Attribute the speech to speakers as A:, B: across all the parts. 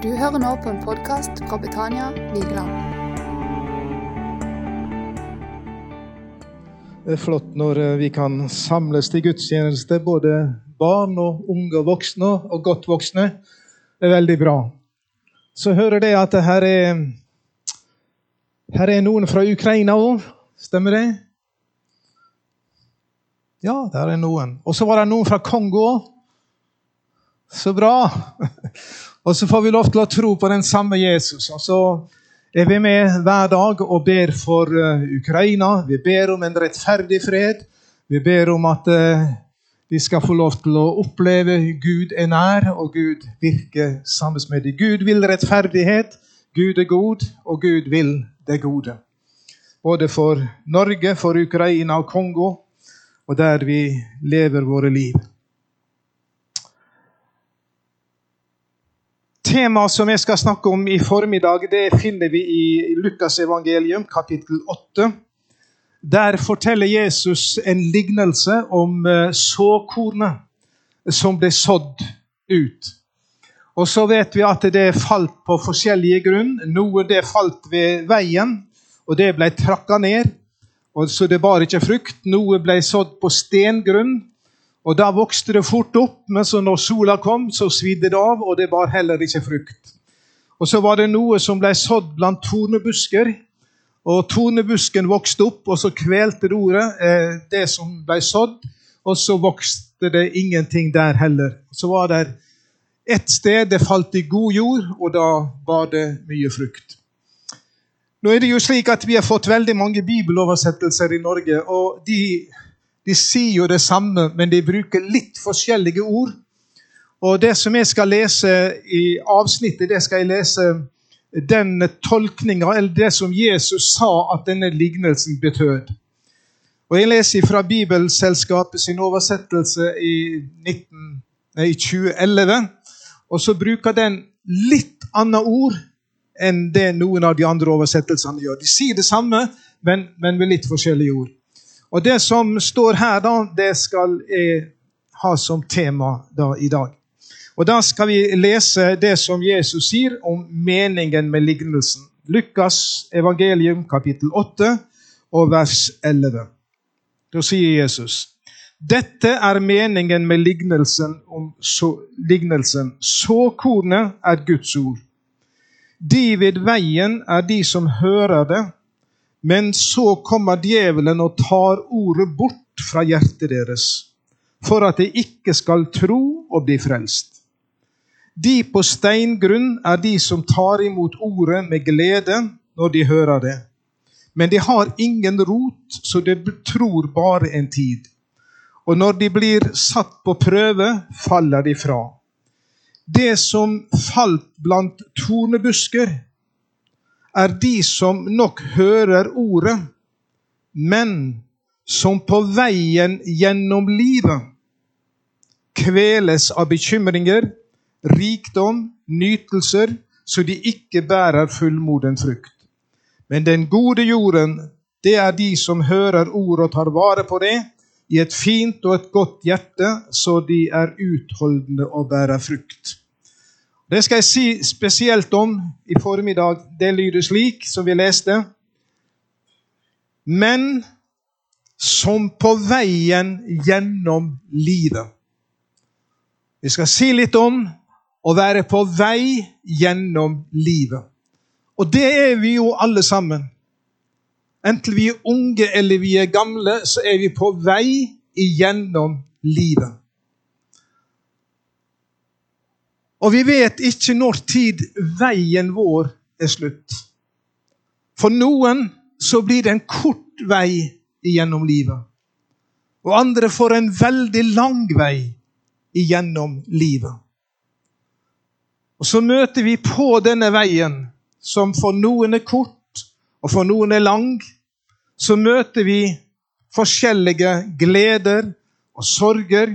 A: Du hører nå på en podkast fra Betania Vigeland.
B: Det er flott når eh, vi kan samles til gudstjeneste, både barn og unge og voksne og godt voksne. Det er veldig bra. Så hører det at det her er her er noen fra Ukraina òg. Stemmer det? Ja, der er noen. Og så var det noen fra Kongo. Så bra! Og så får vi lov til å tro på den samme Jesus. Og så er vi med hver dag og ber for uh, Ukraina. Vi ber om en rettferdig fred. Vi ber om at uh, de skal få lov til å oppleve Gud er nær, og Gud virker sammen med dem. Gud vil rettferdighet. Gud er god, og Gud vil det gode. Både for Norge, for Ukraina og Kongo, og der vi lever våre liv. Temaet som jeg skal snakke om i formiddag, det finner vi i Lukas evangelium, kapittel 8. Der forteller Jesus en lignelse om eh, såkornet som ble sådd ut. Og så vet vi at det falt på forskjellige grunn. Noe det falt ved veien, og det ble trakka ned. Og så det bar ikke frukt. Noe ble sådd på stengrunn, og Da vokste det fort opp, men så når sola kom, så svidde det av, og det bar heller ikke frukt. Og Så var det noe som ble sådd blant tornebusker. Og Tornebusken vokste opp, og så kvelte det ordet, eh, det som ble sådd. Og så vokste det ingenting der heller. Så var det ett sted det falt i god jord, og da var det mye frukt. Nå er det jo slik at Vi har fått veldig mange bibeloversettelser i Norge. og de de sier jo det samme, men de bruker litt forskjellige ord. Og Det som jeg skal lese i avsnittet, det skal jeg lese den tolkninga, eller det som Jesus sa at denne lignelsen betød. Og Jeg leser fra Bibelselskapet sin oversettelse i, 19, nei, 2011. Og så bruker den litt annet ord enn det noen av de andre oversettelsene gjør. De sier det samme, men, men med litt forskjellige ord. Og Det som står her, da, det skal jeg ha som tema da, i dag. Og Da skal vi lese det som Jesus sier om meningen med lignelsen. Lukas evangelium kapittel 8 og vers 11. Da sier Jesus dette er meningen med lignelsen om så, lignelsen. Såkornet er Guds ord. De ved veien er de som hører det, men så kommer djevelen og tar ordet bort fra hjertet deres, for at de ikke skal tro og bli frelst. De på steingrunn er de som tar imot ordet med glede når de hører det. Men de har ingen rot, så de tror bare en tid. Og når de blir satt på prøve, faller de fra. Det som falt blant tornebusker, er de som nok hører ordet, men som på veien gjennom livet kveles av bekymringer, rikdom, nytelser, så de ikke bærer fullmoden frukt. Men den gode jorden, det er de som hører ordet og tar vare på det, i et fint og et godt hjerte, så de er utholdende og bærer frukt. Det skal jeg si spesielt om i formiddag. Det lyder slik, som vi leste. Men som på veien gjennom livet. Vi skal si litt om å være på vei gjennom livet. Og det er vi jo alle sammen. Enten vi er unge eller vi er gamle, så er vi på vei igjennom livet. Og vi vet ikke når tid veien vår er slutt. For noen så blir det en kort vei igjennom livet. Og andre får en veldig lang vei igjennom livet. Og så møter vi på denne veien, som for noen er kort, og for noen er lang. Så møter vi forskjellige gleder og sorger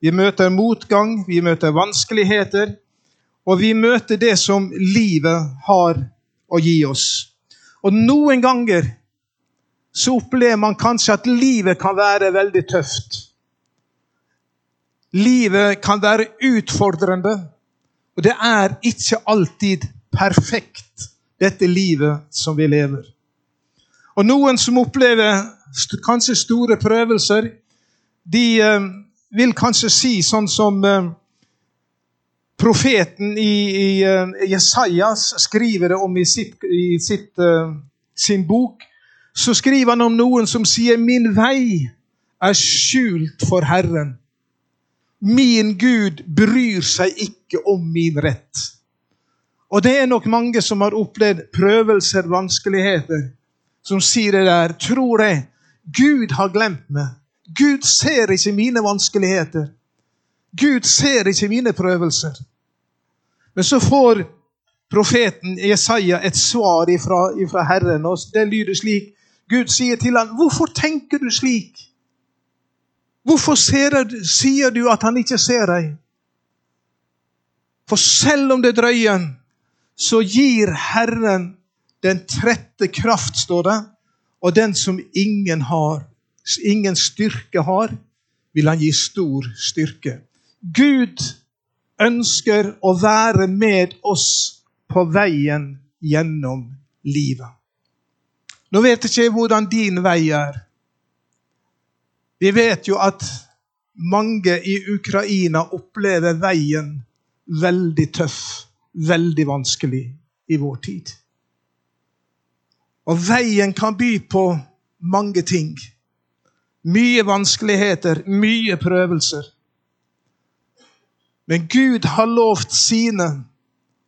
B: vi møter motgang, vi møter vanskeligheter, og vi møter det som livet har å gi oss. Og noen ganger så opplever man kanskje at livet kan være veldig tøft. Livet kan være utfordrende. Og det er ikke alltid perfekt, dette livet som vi lever. Og noen som opplever kanskje store prøvelser, de eh, vil kanskje si sånn som eh, profeten i, uh, Jesajas skriver det om i, sitt, i sitt, uh, sin bok. Så skriver han om noen som sier 'Min vei er skjult for Herren'. Min Gud bryr seg ikke om min rett. Og det er nok mange som har opplevd prøvelser, vanskeligheter, som sier det der. Tror det. Gud har glemt meg. Gud ser ikke mine vanskeligheter. Gud ser ikke mine prøvelser. Men så får profeten Jesaja et svar ifra, Herren, og det lyder slik. Gud sier til ham, 'Hvorfor tenker du slik?' Hvorfor du, sier du at han ikke ser deg? For selv om det drøyer, så gir Herren den trette kraft, står det, og den som ingen har, ingen styrke har, vil han gi stor styrke. Gud ønsker å være med oss på veien gjennom livet. Nå vet jeg ikke hvordan din vei er. Vi vet jo at mange i Ukraina opplever veien veldig tøff, veldig vanskelig i vår tid. Og veien kan by på mange ting. Mye vanskeligheter, mye prøvelser. Men Gud har lovt sine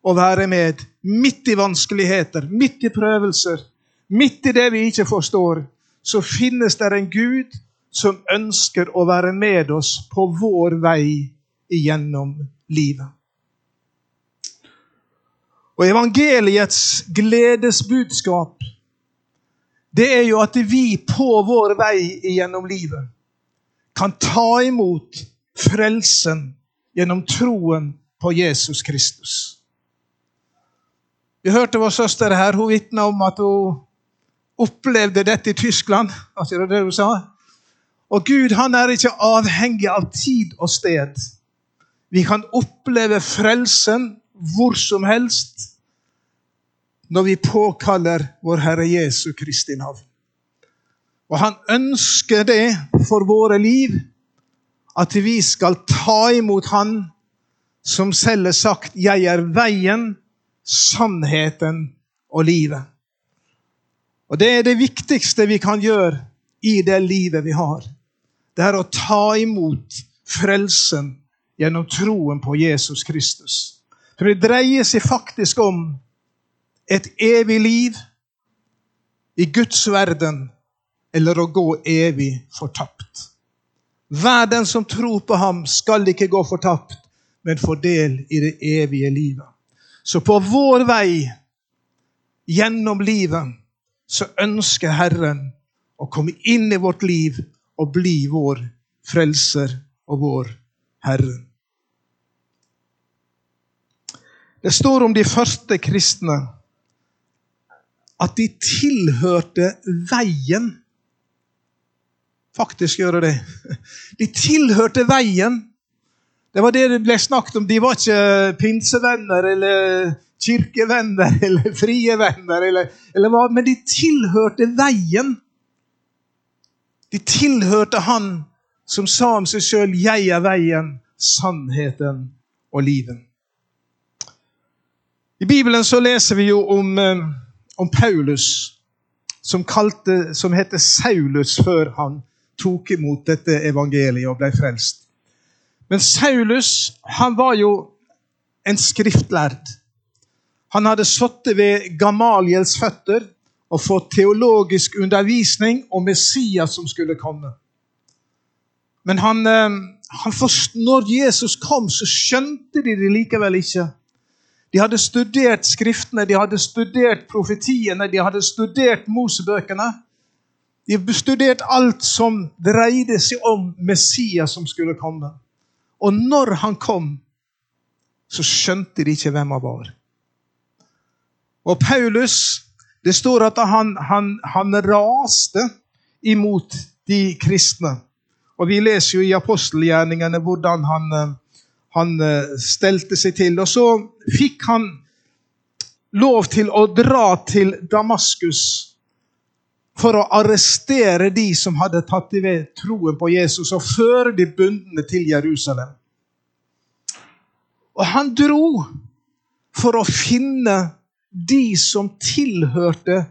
B: å være med midt i vanskeligheter, midt i prøvelser, midt i det vi ikke forstår. Så finnes det en Gud som ønsker å være med oss på vår vei igjennom livet. Og evangeliets gledesbudskap, det er jo at vi på vår vei gjennom livet kan ta imot frelsen gjennom troen på Jesus Kristus. Vi hørte vår søster her, hun vitna om at hun opplevde dette i Tyskland. Altså det hun sa. Og Gud han er ikke avhengig av tid og sted. Vi kan oppleve frelsen hvor som helst når vi påkaller vår Herre Jesu Kristi navn. Og han ønsker det for våre liv, at vi skal ta imot Han som selv har sagt 'Jeg er veien, sannheten og livet'. Og Det er det viktigste vi kan gjøre i det livet vi har det er å ta imot frelsen gjennom troen på Jesus Kristus. For det dreier seg faktisk om et evig liv i Guds verden eller å gå evig fortapt. Hver den som tror på ham, skal ikke gå fortapt, men få del i det evige livet. Så på vår vei gjennom livet så ønsker Herren å komme inn i vårt liv og bli vår frelser og vår Herre. Det står om de første kristne at de tilhørte veien. Faktisk gjør det. De tilhørte veien. Det var det det ble snakket om. De var ikke pinsevenner eller kirkevenner eller frie venner, eller, eller hva, men de tilhørte veien. De tilhørte han som sa om seg sjøl 'Jeg er veien, sannheten og livet'. I Bibelen så leser vi jo om, eh, om Paulus, som, kalte, som heter Saulus før han tok imot dette evangeliet og ble frelst. Men Saulus han var jo en skriftlærd. Han hadde sittet ved Gamaliels føtter og fått teologisk undervisning om Messias som skulle komme. Men han, eh, han forst, når Jesus kom, så skjønte de det likevel ikke. De hadde studert Skriftene, de hadde studert profetiene, de hadde studert Mosebøkene. De hadde studert alt som dreide seg om Messias som skulle komme. Og når han kom, så skjønte de ikke hvem han var. Og Paulus det står at han, han, han raste imot de kristne. Og Vi leser jo i apostelgjerningene hvordan han, eh, han eh, stelte seg til. Og så fikk han lov til å dra til Damaskus for å arrestere de som hadde tatt i ved troen på Jesus, og føre de bundne til Jerusalem. Og han dro for å finne de som tilhørte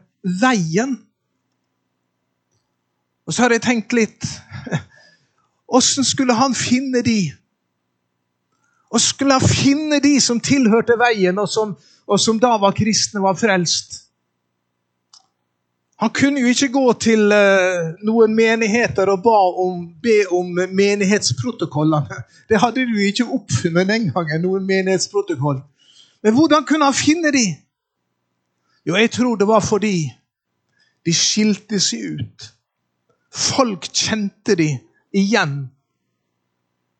B: veien. Og så har jeg tenkt litt Åssen skulle han finne de? Og skulle finne de som tilhørte veien, og som, og som da var kristne, var frelst? Han kunne jo ikke gå til uh, noen menigheter og om, be om menighetsprotokollene. Det hadde du ikke oppfunnet den gangen. noen menighetsprotokoll. Men hvordan kunne han finne de? Jo, jeg tror det var fordi de skilte seg ut. Folk kjente de igjen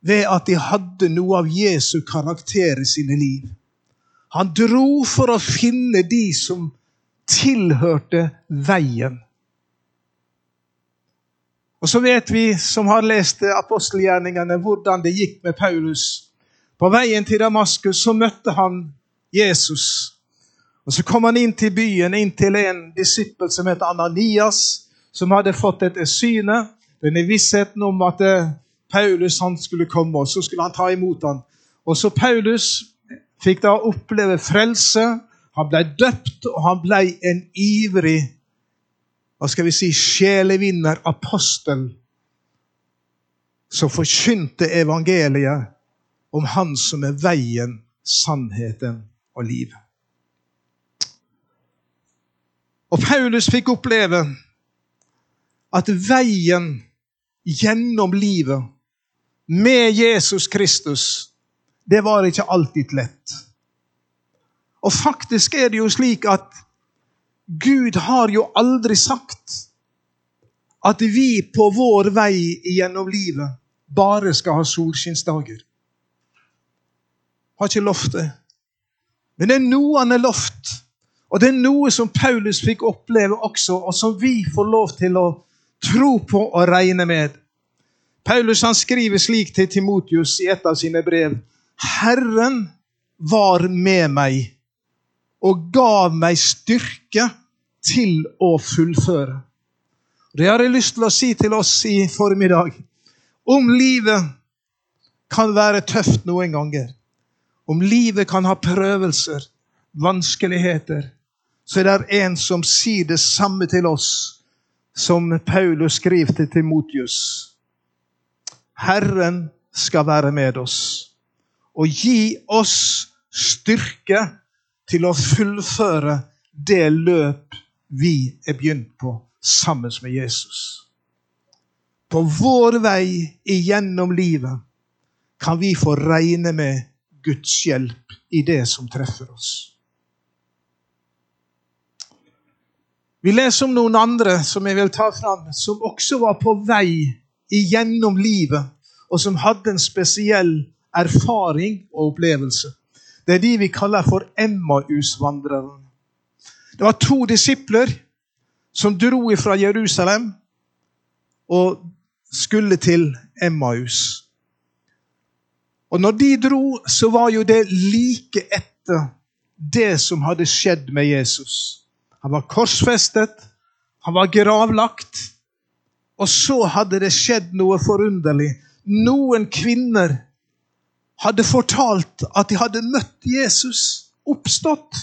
B: ved at de hadde noe av Jesu karakter i sine liv. Han dro for å finne de som tilhørte veien. Og så vet vi som har lest apostelgjerningene, hvordan det gikk med Paulus. På veien til Damaskus så møtte han Jesus. Og Så kom han inn til byen, inn til en disippel som het Ananias, som hadde fått dette synet. Denne vissheten om at eh, Paulus han skulle komme, og så skulle han ta imot ham. Og så Paulus fikk da oppleve frelse, han ble døpt, og han ble en ivrig hva skal vi si, sjelevinner, apostel, som forkynte evangeliet om Han som er veien, sannheten og livet. Og Paulus fikk oppleve at veien gjennom livet med Jesus Kristus, det var ikke alltid lett. Og faktisk er det jo slik at Gud har jo aldri sagt at vi på vår vei gjennom livet bare skal ha solskinnsdager. Har ikke lovt det. Men det er noe han har lovt. Og det er noe som Paulus fikk oppleve også, og som vi får lov til å tro på og regne med. Paulus han skriver slik til Timotius i et av sine brev. Herren var med meg og gav meg styrke til å fullføre. Det har jeg lyst til å si til oss i formiddag. Om livet kan være tøft noen ganger, om livet kan ha prøvelser, vanskeligheter, så er det en som sier det samme til oss som Paulus skriver til Timotius. Herren skal være med oss og gi oss styrke til å fullføre det løp vi er begynt på sammen med Jesus. På vår vei igjennom livet kan vi få regne med Guds hjelp i det som treffer oss. Vi leser om noen andre som jeg vil ta fram, som også var på vei igjennom livet, og som hadde en spesiell erfaring og opplevelse. Det er de vi kaller for Emmaus-vandrerne. Det var to disipler som dro fra Jerusalem og skulle til Emmaus. Og når de dro, så var jo det like etter det som hadde skjedd med Jesus. Han var korsfestet, han var gravlagt, og så hadde det skjedd noe forunderlig. Noen kvinner hadde fortalt at de hadde møtt Jesus, oppstått,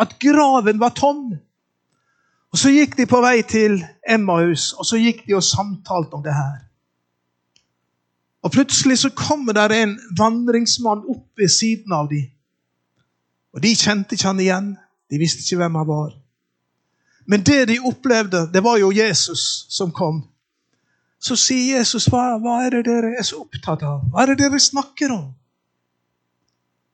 B: at graven var tom. Og Så gikk de på vei til Emmaus, og så gikk de og samtalte om det her. Og Plutselig så kommer der en vandringsmann opp ved siden av dem. Og De kjente ikke han igjen. De visste ikke hvem han var. Men det de opplevde, det var jo Jesus som kom. Så sier Jesus, hva, hva er det dere er så opptatt av? Hva er det dere snakker om?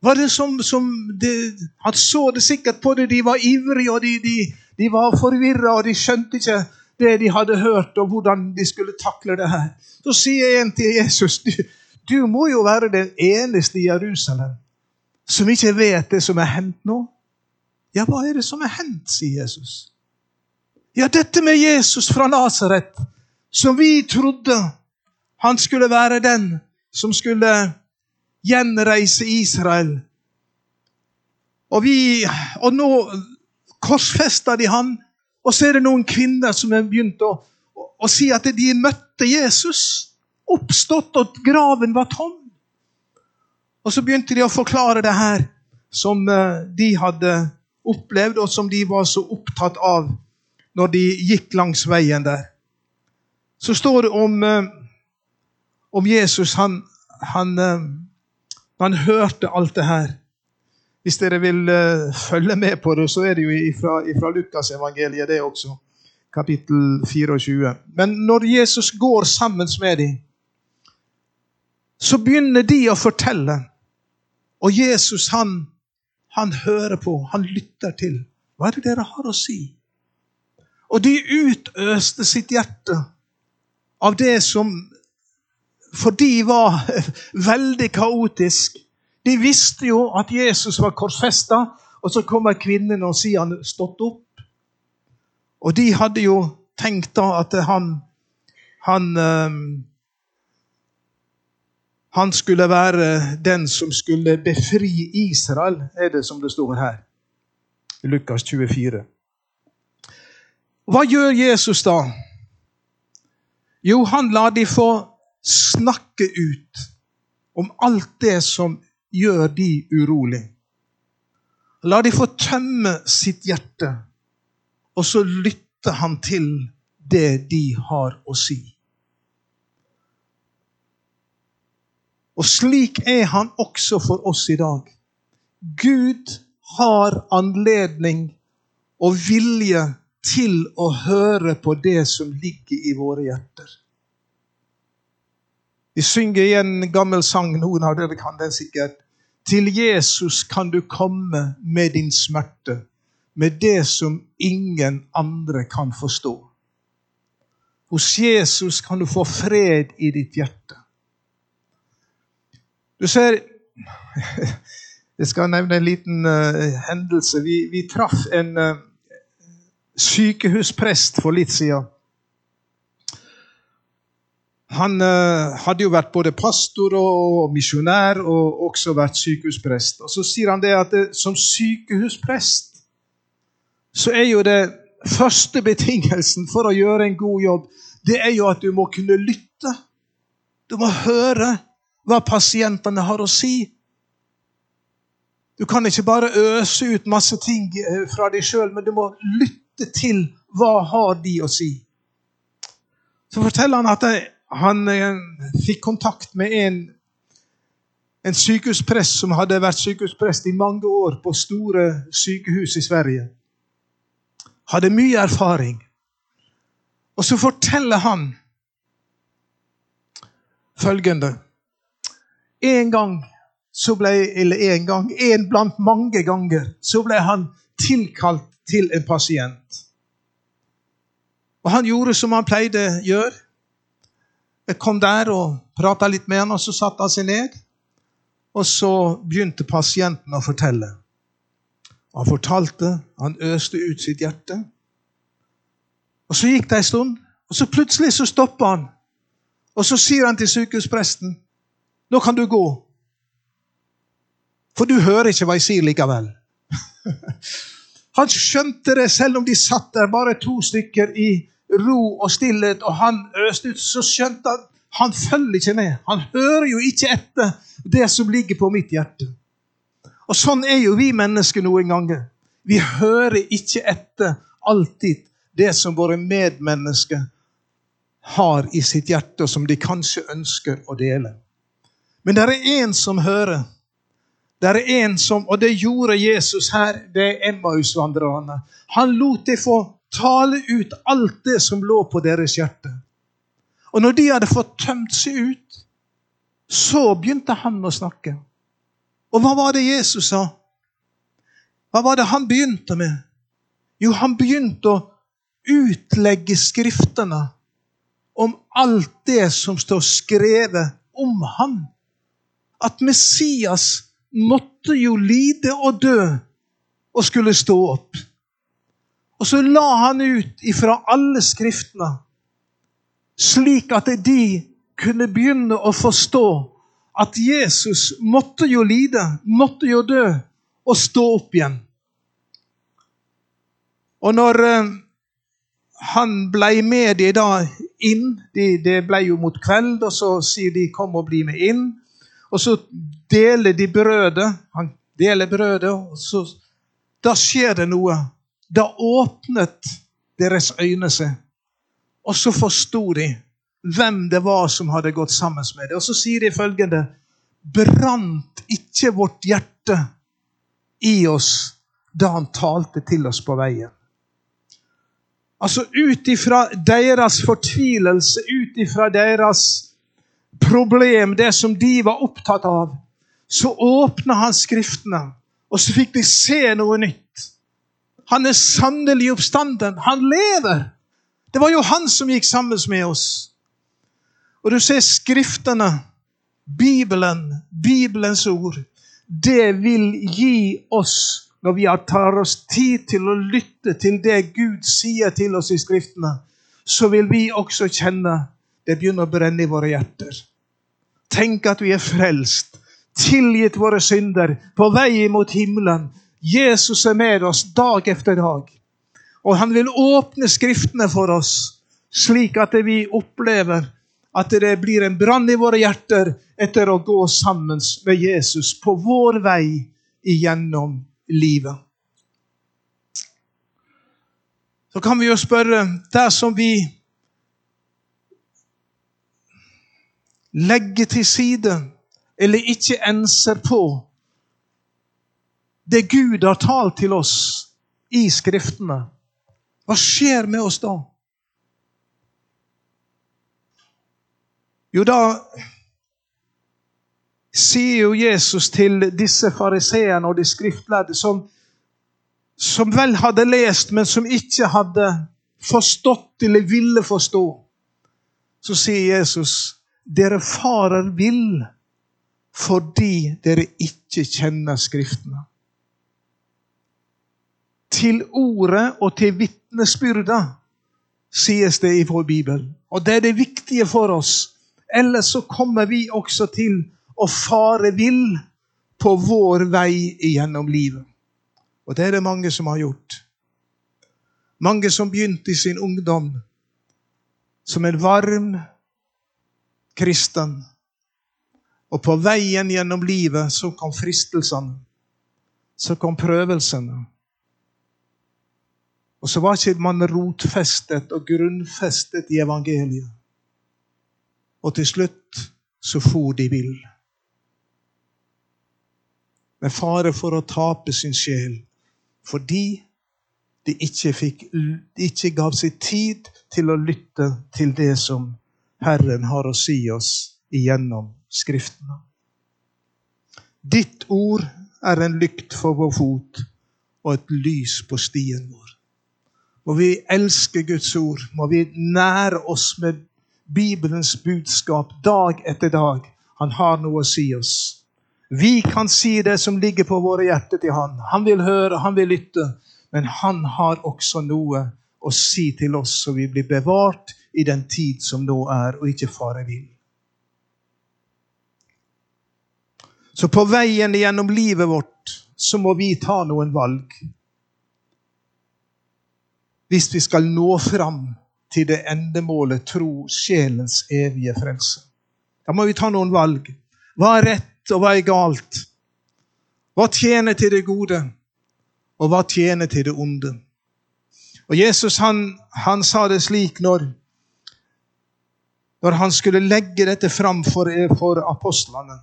B: var det som, som de, Han så det sikkert på det. De var ivrige, og de, de, de var forvirra, og de skjønte ikke det de hadde hørt, og hvordan de skulle takle det her. Så sier en til Jesus du, du må jo være den eneste i Jerusalem som ikke vet det som er hendt nå. Ja, hva er det som er hendt, sier Jesus. Ja, dette med Jesus fra Nasaret, som vi trodde han skulle være den som skulle gjenreise Israel. Og, vi, og nå korsfester de han, og så er det noen kvinner som har begynt å, å, å si at de møtte Jesus. Oppstått, og graven var tom. Og så begynte de å forklare det her som eh, de hadde opplevd, og som de var så opptatt av når de gikk langs veien der. Så står det om, eh, om Jesus. Han, han, eh, han hørte alt det her. Hvis dere vil følge med på det, så er det jo ifra Lukasevangeliet, det også. Kapittel 24. Men når Jesus går sammen med dem, så begynner de å fortelle og Jesus, han, han hører på, han lytter til. Hva er det dere har å si? Og de utøste sitt hjerte av det som for de var veldig kaotisk. De visste jo at Jesus var korsfesta, og så kommer kvinnen og sier han stått opp. Og de hadde jo tenkt da at han, han han skulle være den som skulle befri Israel, er det som det står her. Lukas 24. Hva gjør Jesus da? Jo, han lar de få snakke ut om alt det som gjør de urolig. La de få tømme sitt hjerte, og så lytter han til det de har å si. Og slik er han også for oss i dag. Gud har anledning og vilje til å høre på det som ligger i våre hjerter. Vi synger i en gammel sang, noen av dere kan den sikkert. Til Jesus kan du komme med din smerte, med det som ingen andre kan forstå. Hos Jesus kan du få fred i ditt hjerte. Du ser Jeg skal nevne en liten uh, hendelse. Vi, vi traff en uh, sykehusprest for litt siden. Han uh, hadde jo vært både pastor og misjonær og også vært sykehusprest. Og Så sier han det at det, som sykehusprest så er jo det første betingelsen for å gjøre en god jobb, det er jo at du må kunne lytte. Du må høre hva pasientene har å si. Du kan ikke bare øse ut masse ting eh, fra deg sjøl, men du må lytte til hva har de å si. Så forteller han at han eh, fikk kontakt med en, en sykehusprest som hadde vært sykehusprest i mange år på store sykehus i Sverige. Hadde mye erfaring. Og så forteller han følgende en gang så ble, eller en gang, en blant mange ganger, så ble han tilkalt til en pasient. Og han gjorde som han pleide å gjøre. Jeg kom der og prata litt med han, og så satte han seg ned. Og så begynte pasienten å fortelle. Han fortalte, han øste ut sitt hjerte. Og Så gikk det en stund, og så plutselig så stoppa han. Og så sier han til sykehuspresten nå kan du gå. For du hører ikke hva jeg sier likevel. Han skjønte det, selv om de satt der bare to stykker i ro og stillhet, og han øste ut, så skjønte han han følger ikke med. Han hører jo ikke etter det som ligger på mitt hjerte. Og sånn er jo vi mennesker noen ganger. Vi hører ikke etter alltid det som våre medmennesker har i sitt hjerte, og som de kanskje ønsker å dele. Men det er én som hører. Det er en som, Og det gjorde Jesus her Det ved Emmausvandrerne. Han lot dem få tale ut alt det som lå på deres hjerte. Og når de hadde fått tømt seg ut, så begynte han å snakke. Og hva var det Jesus sa? Hva var det han begynte med? Jo, han begynte å utlegge Skriftene om alt det som står skrevet om ham. at Messias måtte jo lide og dø og skulle stå opp. Og så la han ut ifra alle skriftene, slik at de kunne begynne å forstå at Jesus måtte jo lide, måtte jo dø og stå opp igjen. Og når eh, han ble med de da inn de, Det ble jo mot kveld, og så sier de 'kom og bli med inn'. Og så deler de brødet. Han deler brødet, og så Da skjer det noe. Da åpnet deres øyne seg, og så forsto de hvem det var som hadde gått sammen med dem. Og så sier de følgende Brant ikke vårt hjerte i oss da han talte til oss på veien? Altså ut ifra deres fortvilelse, ut ifra deres problem, det som de var opptatt av, så åpna han Skriftene, og så fikk de se noe nytt. Han er sannelig oppstanden. Han lever! Det var jo han som gikk sammen med oss. Og du ser Skriftene, Bibelen, Bibelens ord, det vil gi oss når vi tar oss tid til å lytte til det Gud sier til oss i Skriftene, så vil vi også kjenne det begynner å brenne i våre hjerter. Tenk at vi er frelst, tilgitt våre synder, på vei mot himmelen. Jesus er med oss dag etter dag. Og han vil åpne Skriftene for oss, slik at vi opplever at det blir en brann i våre hjerter etter å gå sammen med Jesus på vår vei igjennom livet. Så kan vi jo spørre Dersom vi legger til side eller ikke enser på det Gud har talt til oss i Skriftene, hva skjer med oss da? Jo, da sier jo Jesus til disse fariseerne og de skriftlærde, som, som vel hadde lest, men som ikke hadde forstått eller ville forstå. Så sier Jesus, dere farer vill fordi dere ikke kjenner Skriftene. Til ordet og til vitnesbyrda, sies det i vår bibel. Og det er det viktige for oss. Ellers så kommer vi også til å fare vill på vår vei gjennom livet. Og det er det mange som har gjort. Mange som begynte i sin ungdom som en varm kristen. Og på veien gjennom livet så kom fristelsene. Så kom prøvelsene. Og så var ikke man rotfestet og grunnfestet i evangeliet. Og til slutt så for de vill med fare for å tape sin sjel fordi de ikke, fikk, de ikke gav seg tid til å lytte til det som Herren har å si oss igjennom Skriftene. Ditt ord er en lykt for vår fot og et lys på stien vår. Må vi elske Guds ord, må vi nære oss med Bibelens budskap dag etter dag. Han har noe å si oss. Vi kan si det som ligger på våre hjerter til Han. Han vil høre, han vil lytte. Men han har også noe å si til oss, så vi blir bevart i den tid som nå er, og ikke fare vill. Så på veien gjennom livet vårt så må vi ta noen valg. Hvis vi skal nå fram til det endemålet tro sjelens evige frelse. Da må vi ta noen valg. Hva er rett? og hva er galt? Hva tjener til det gode, og hva tjener til det onde? Og Jesus han, han sa det slik når, når han skulle legge dette fram for, for apostlene,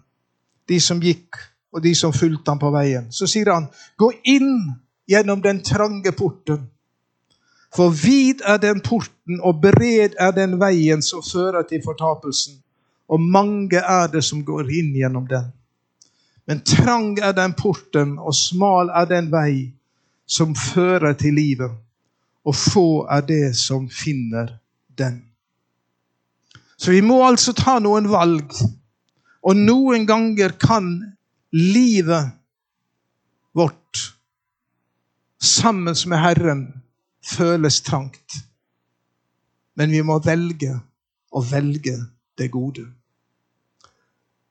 B: de som gikk, og de som fulgte ham på veien. Så sier han, gå inn gjennom den trange porten. For vid er den porten, og bred er den veien som fører til fortapelsen og mange er det som går inn gjennom den. Men trang er den porten, og smal er den vei som fører til livet, og få er det som finner den. Så vi må altså ta noen valg, og noen ganger kan livet vårt sammen med Herren føles trangt. Men vi må velge å velge det gode.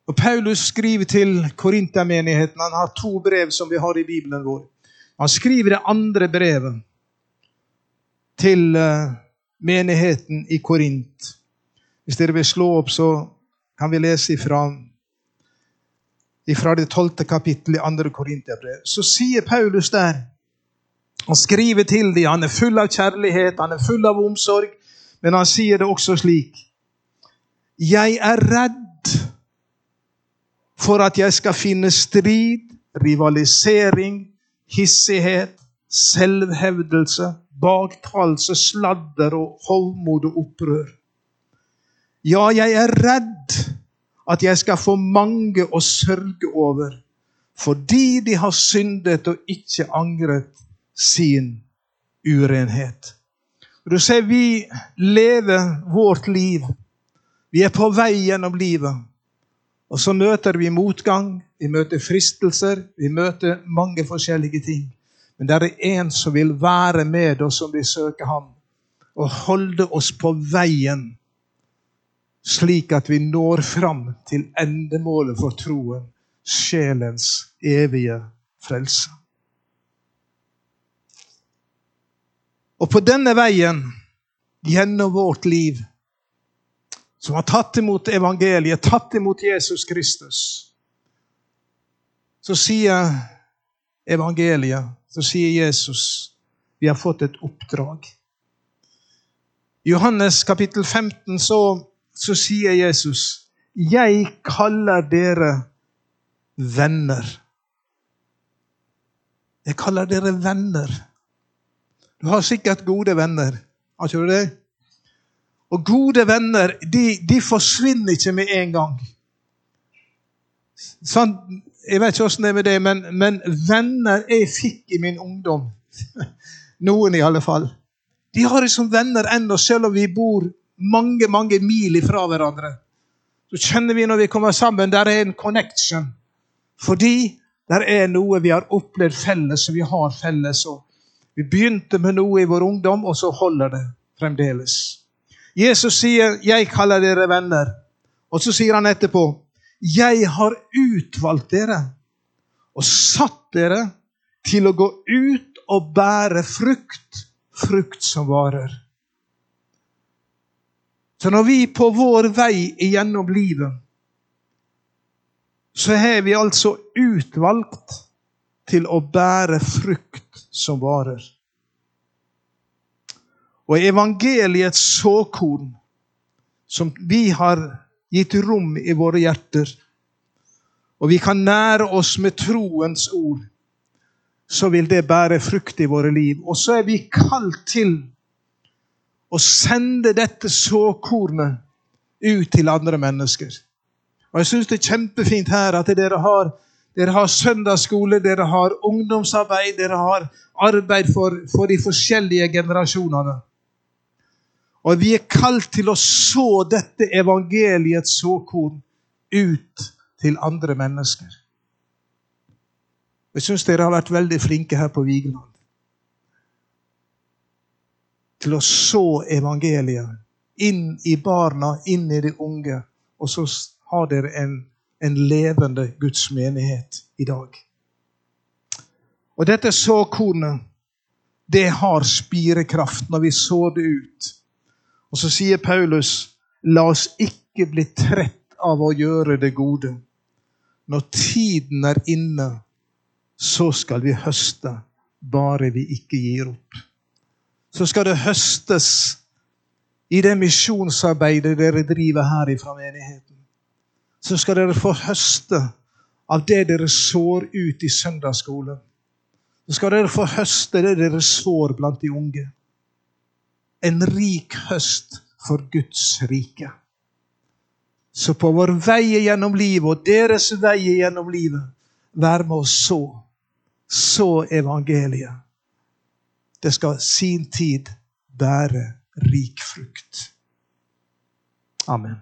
B: Og Paulus skriver til Korintermenigheten. Han har to brev som vi har i Bibelen vår. Han skriver det andre brevet til eh, menigheten i Korint. Hvis dere vil slå opp, så kan vi lese ifra, ifra det tolvte kapittelet i andre Korinterbrev. Så sier Paulus der Han skriver til dem. Han er full av kjærlighet, han er full av omsorg, men han sier det også slik. Jeg er redd for at jeg skal finne strid, rivalisering, hissighet, selvhevdelse, baktalelse, sladder og hovmod og opprør. Ja, jeg er redd at jeg skal få mange å sørge over, fordi de har syndet og ikke angret sin urenhet. Du ser, vi lever vårt liv. Vi er på vei gjennom livet. Og så møter vi motgang, vi møter fristelser, vi møter mange forskjellige ting. Men det er en som vil være med oss som vi søker ham, og holde oss på veien, slik at vi når fram til endemålet for troen, sjelens evige frelse. Og på denne veien, gjennom vårt liv, som har tatt imot evangeliet, tatt imot Jesus Kristus, så sier evangeliet, så sier Jesus, vi har fått et oppdrag. I Johannes kapittel 15 så, så sier Jesus, 'Jeg kaller dere venner'. Jeg kaller dere venner. Du har sikkert gode venner. Har ikke du det? Og gode venner de, de forsvinner ikke med en gang. Sånn, jeg vet ikke åssen det er med det, men, men, venner jeg fikk i min ungdom Noen, i alle fall. De har jeg som venner ennå, selv om vi bor mange mange mil ifra hverandre. Så kjenner vi når vi kommer sammen, der er en connection. Fordi der er noe vi har opplevd felles, og vi har felles. Og vi begynte med noe i vår ungdom, og så holder det fremdeles. Jesus sier, 'Jeg kaller dere venner'. Og så sier han etterpå, 'Jeg har utvalgt dere og satt dere til å gå ut og bære frukt, frukt som varer'. Så når vi på vår vei igjennom livet, så har vi altså utvalgt til å bære frukt som varer. Og evangeliets såkorn, som vi har gitt rom i våre hjerter, og vi kan nære oss med troens ord, så vil det bære frukt i våre liv. Og så er vi kalt til å sende dette såkornet ut til andre mennesker. Og Jeg syns det er kjempefint her at dere har, dere har søndagsskole, dere har ungdomsarbeid, dere har arbeid for, for de forskjellige generasjonene. Og vi er kalt til å så dette evangeliets såkorn ut til andre mennesker. Jeg syns dere har vært veldig flinke her på Vigeland. Til å så evangeliet inn i barna, inn i de unge. Og så har dere en, en levende Guds menighet i dag. Og dette såkornet, det har spirekraft når vi sår det ut og så sier Paulus, la oss ikke bli trett av å gjøre det gode. Når tiden er inne, så skal vi høste, bare vi ikke gir opp. Så skal det høstes i det misjonsarbeidet dere driver her fra menigheten. Så skal dere få høste av det dere sår ut i søndagsskolen. Så skal dere få høste det dere sår blant de unge en rik høst for Guds rike. Så på vår vei gjennom livet og deres vei gjennom livet, vær med oss så. Så evangeliet. Det skal sin tid bære rik frukt. Amen.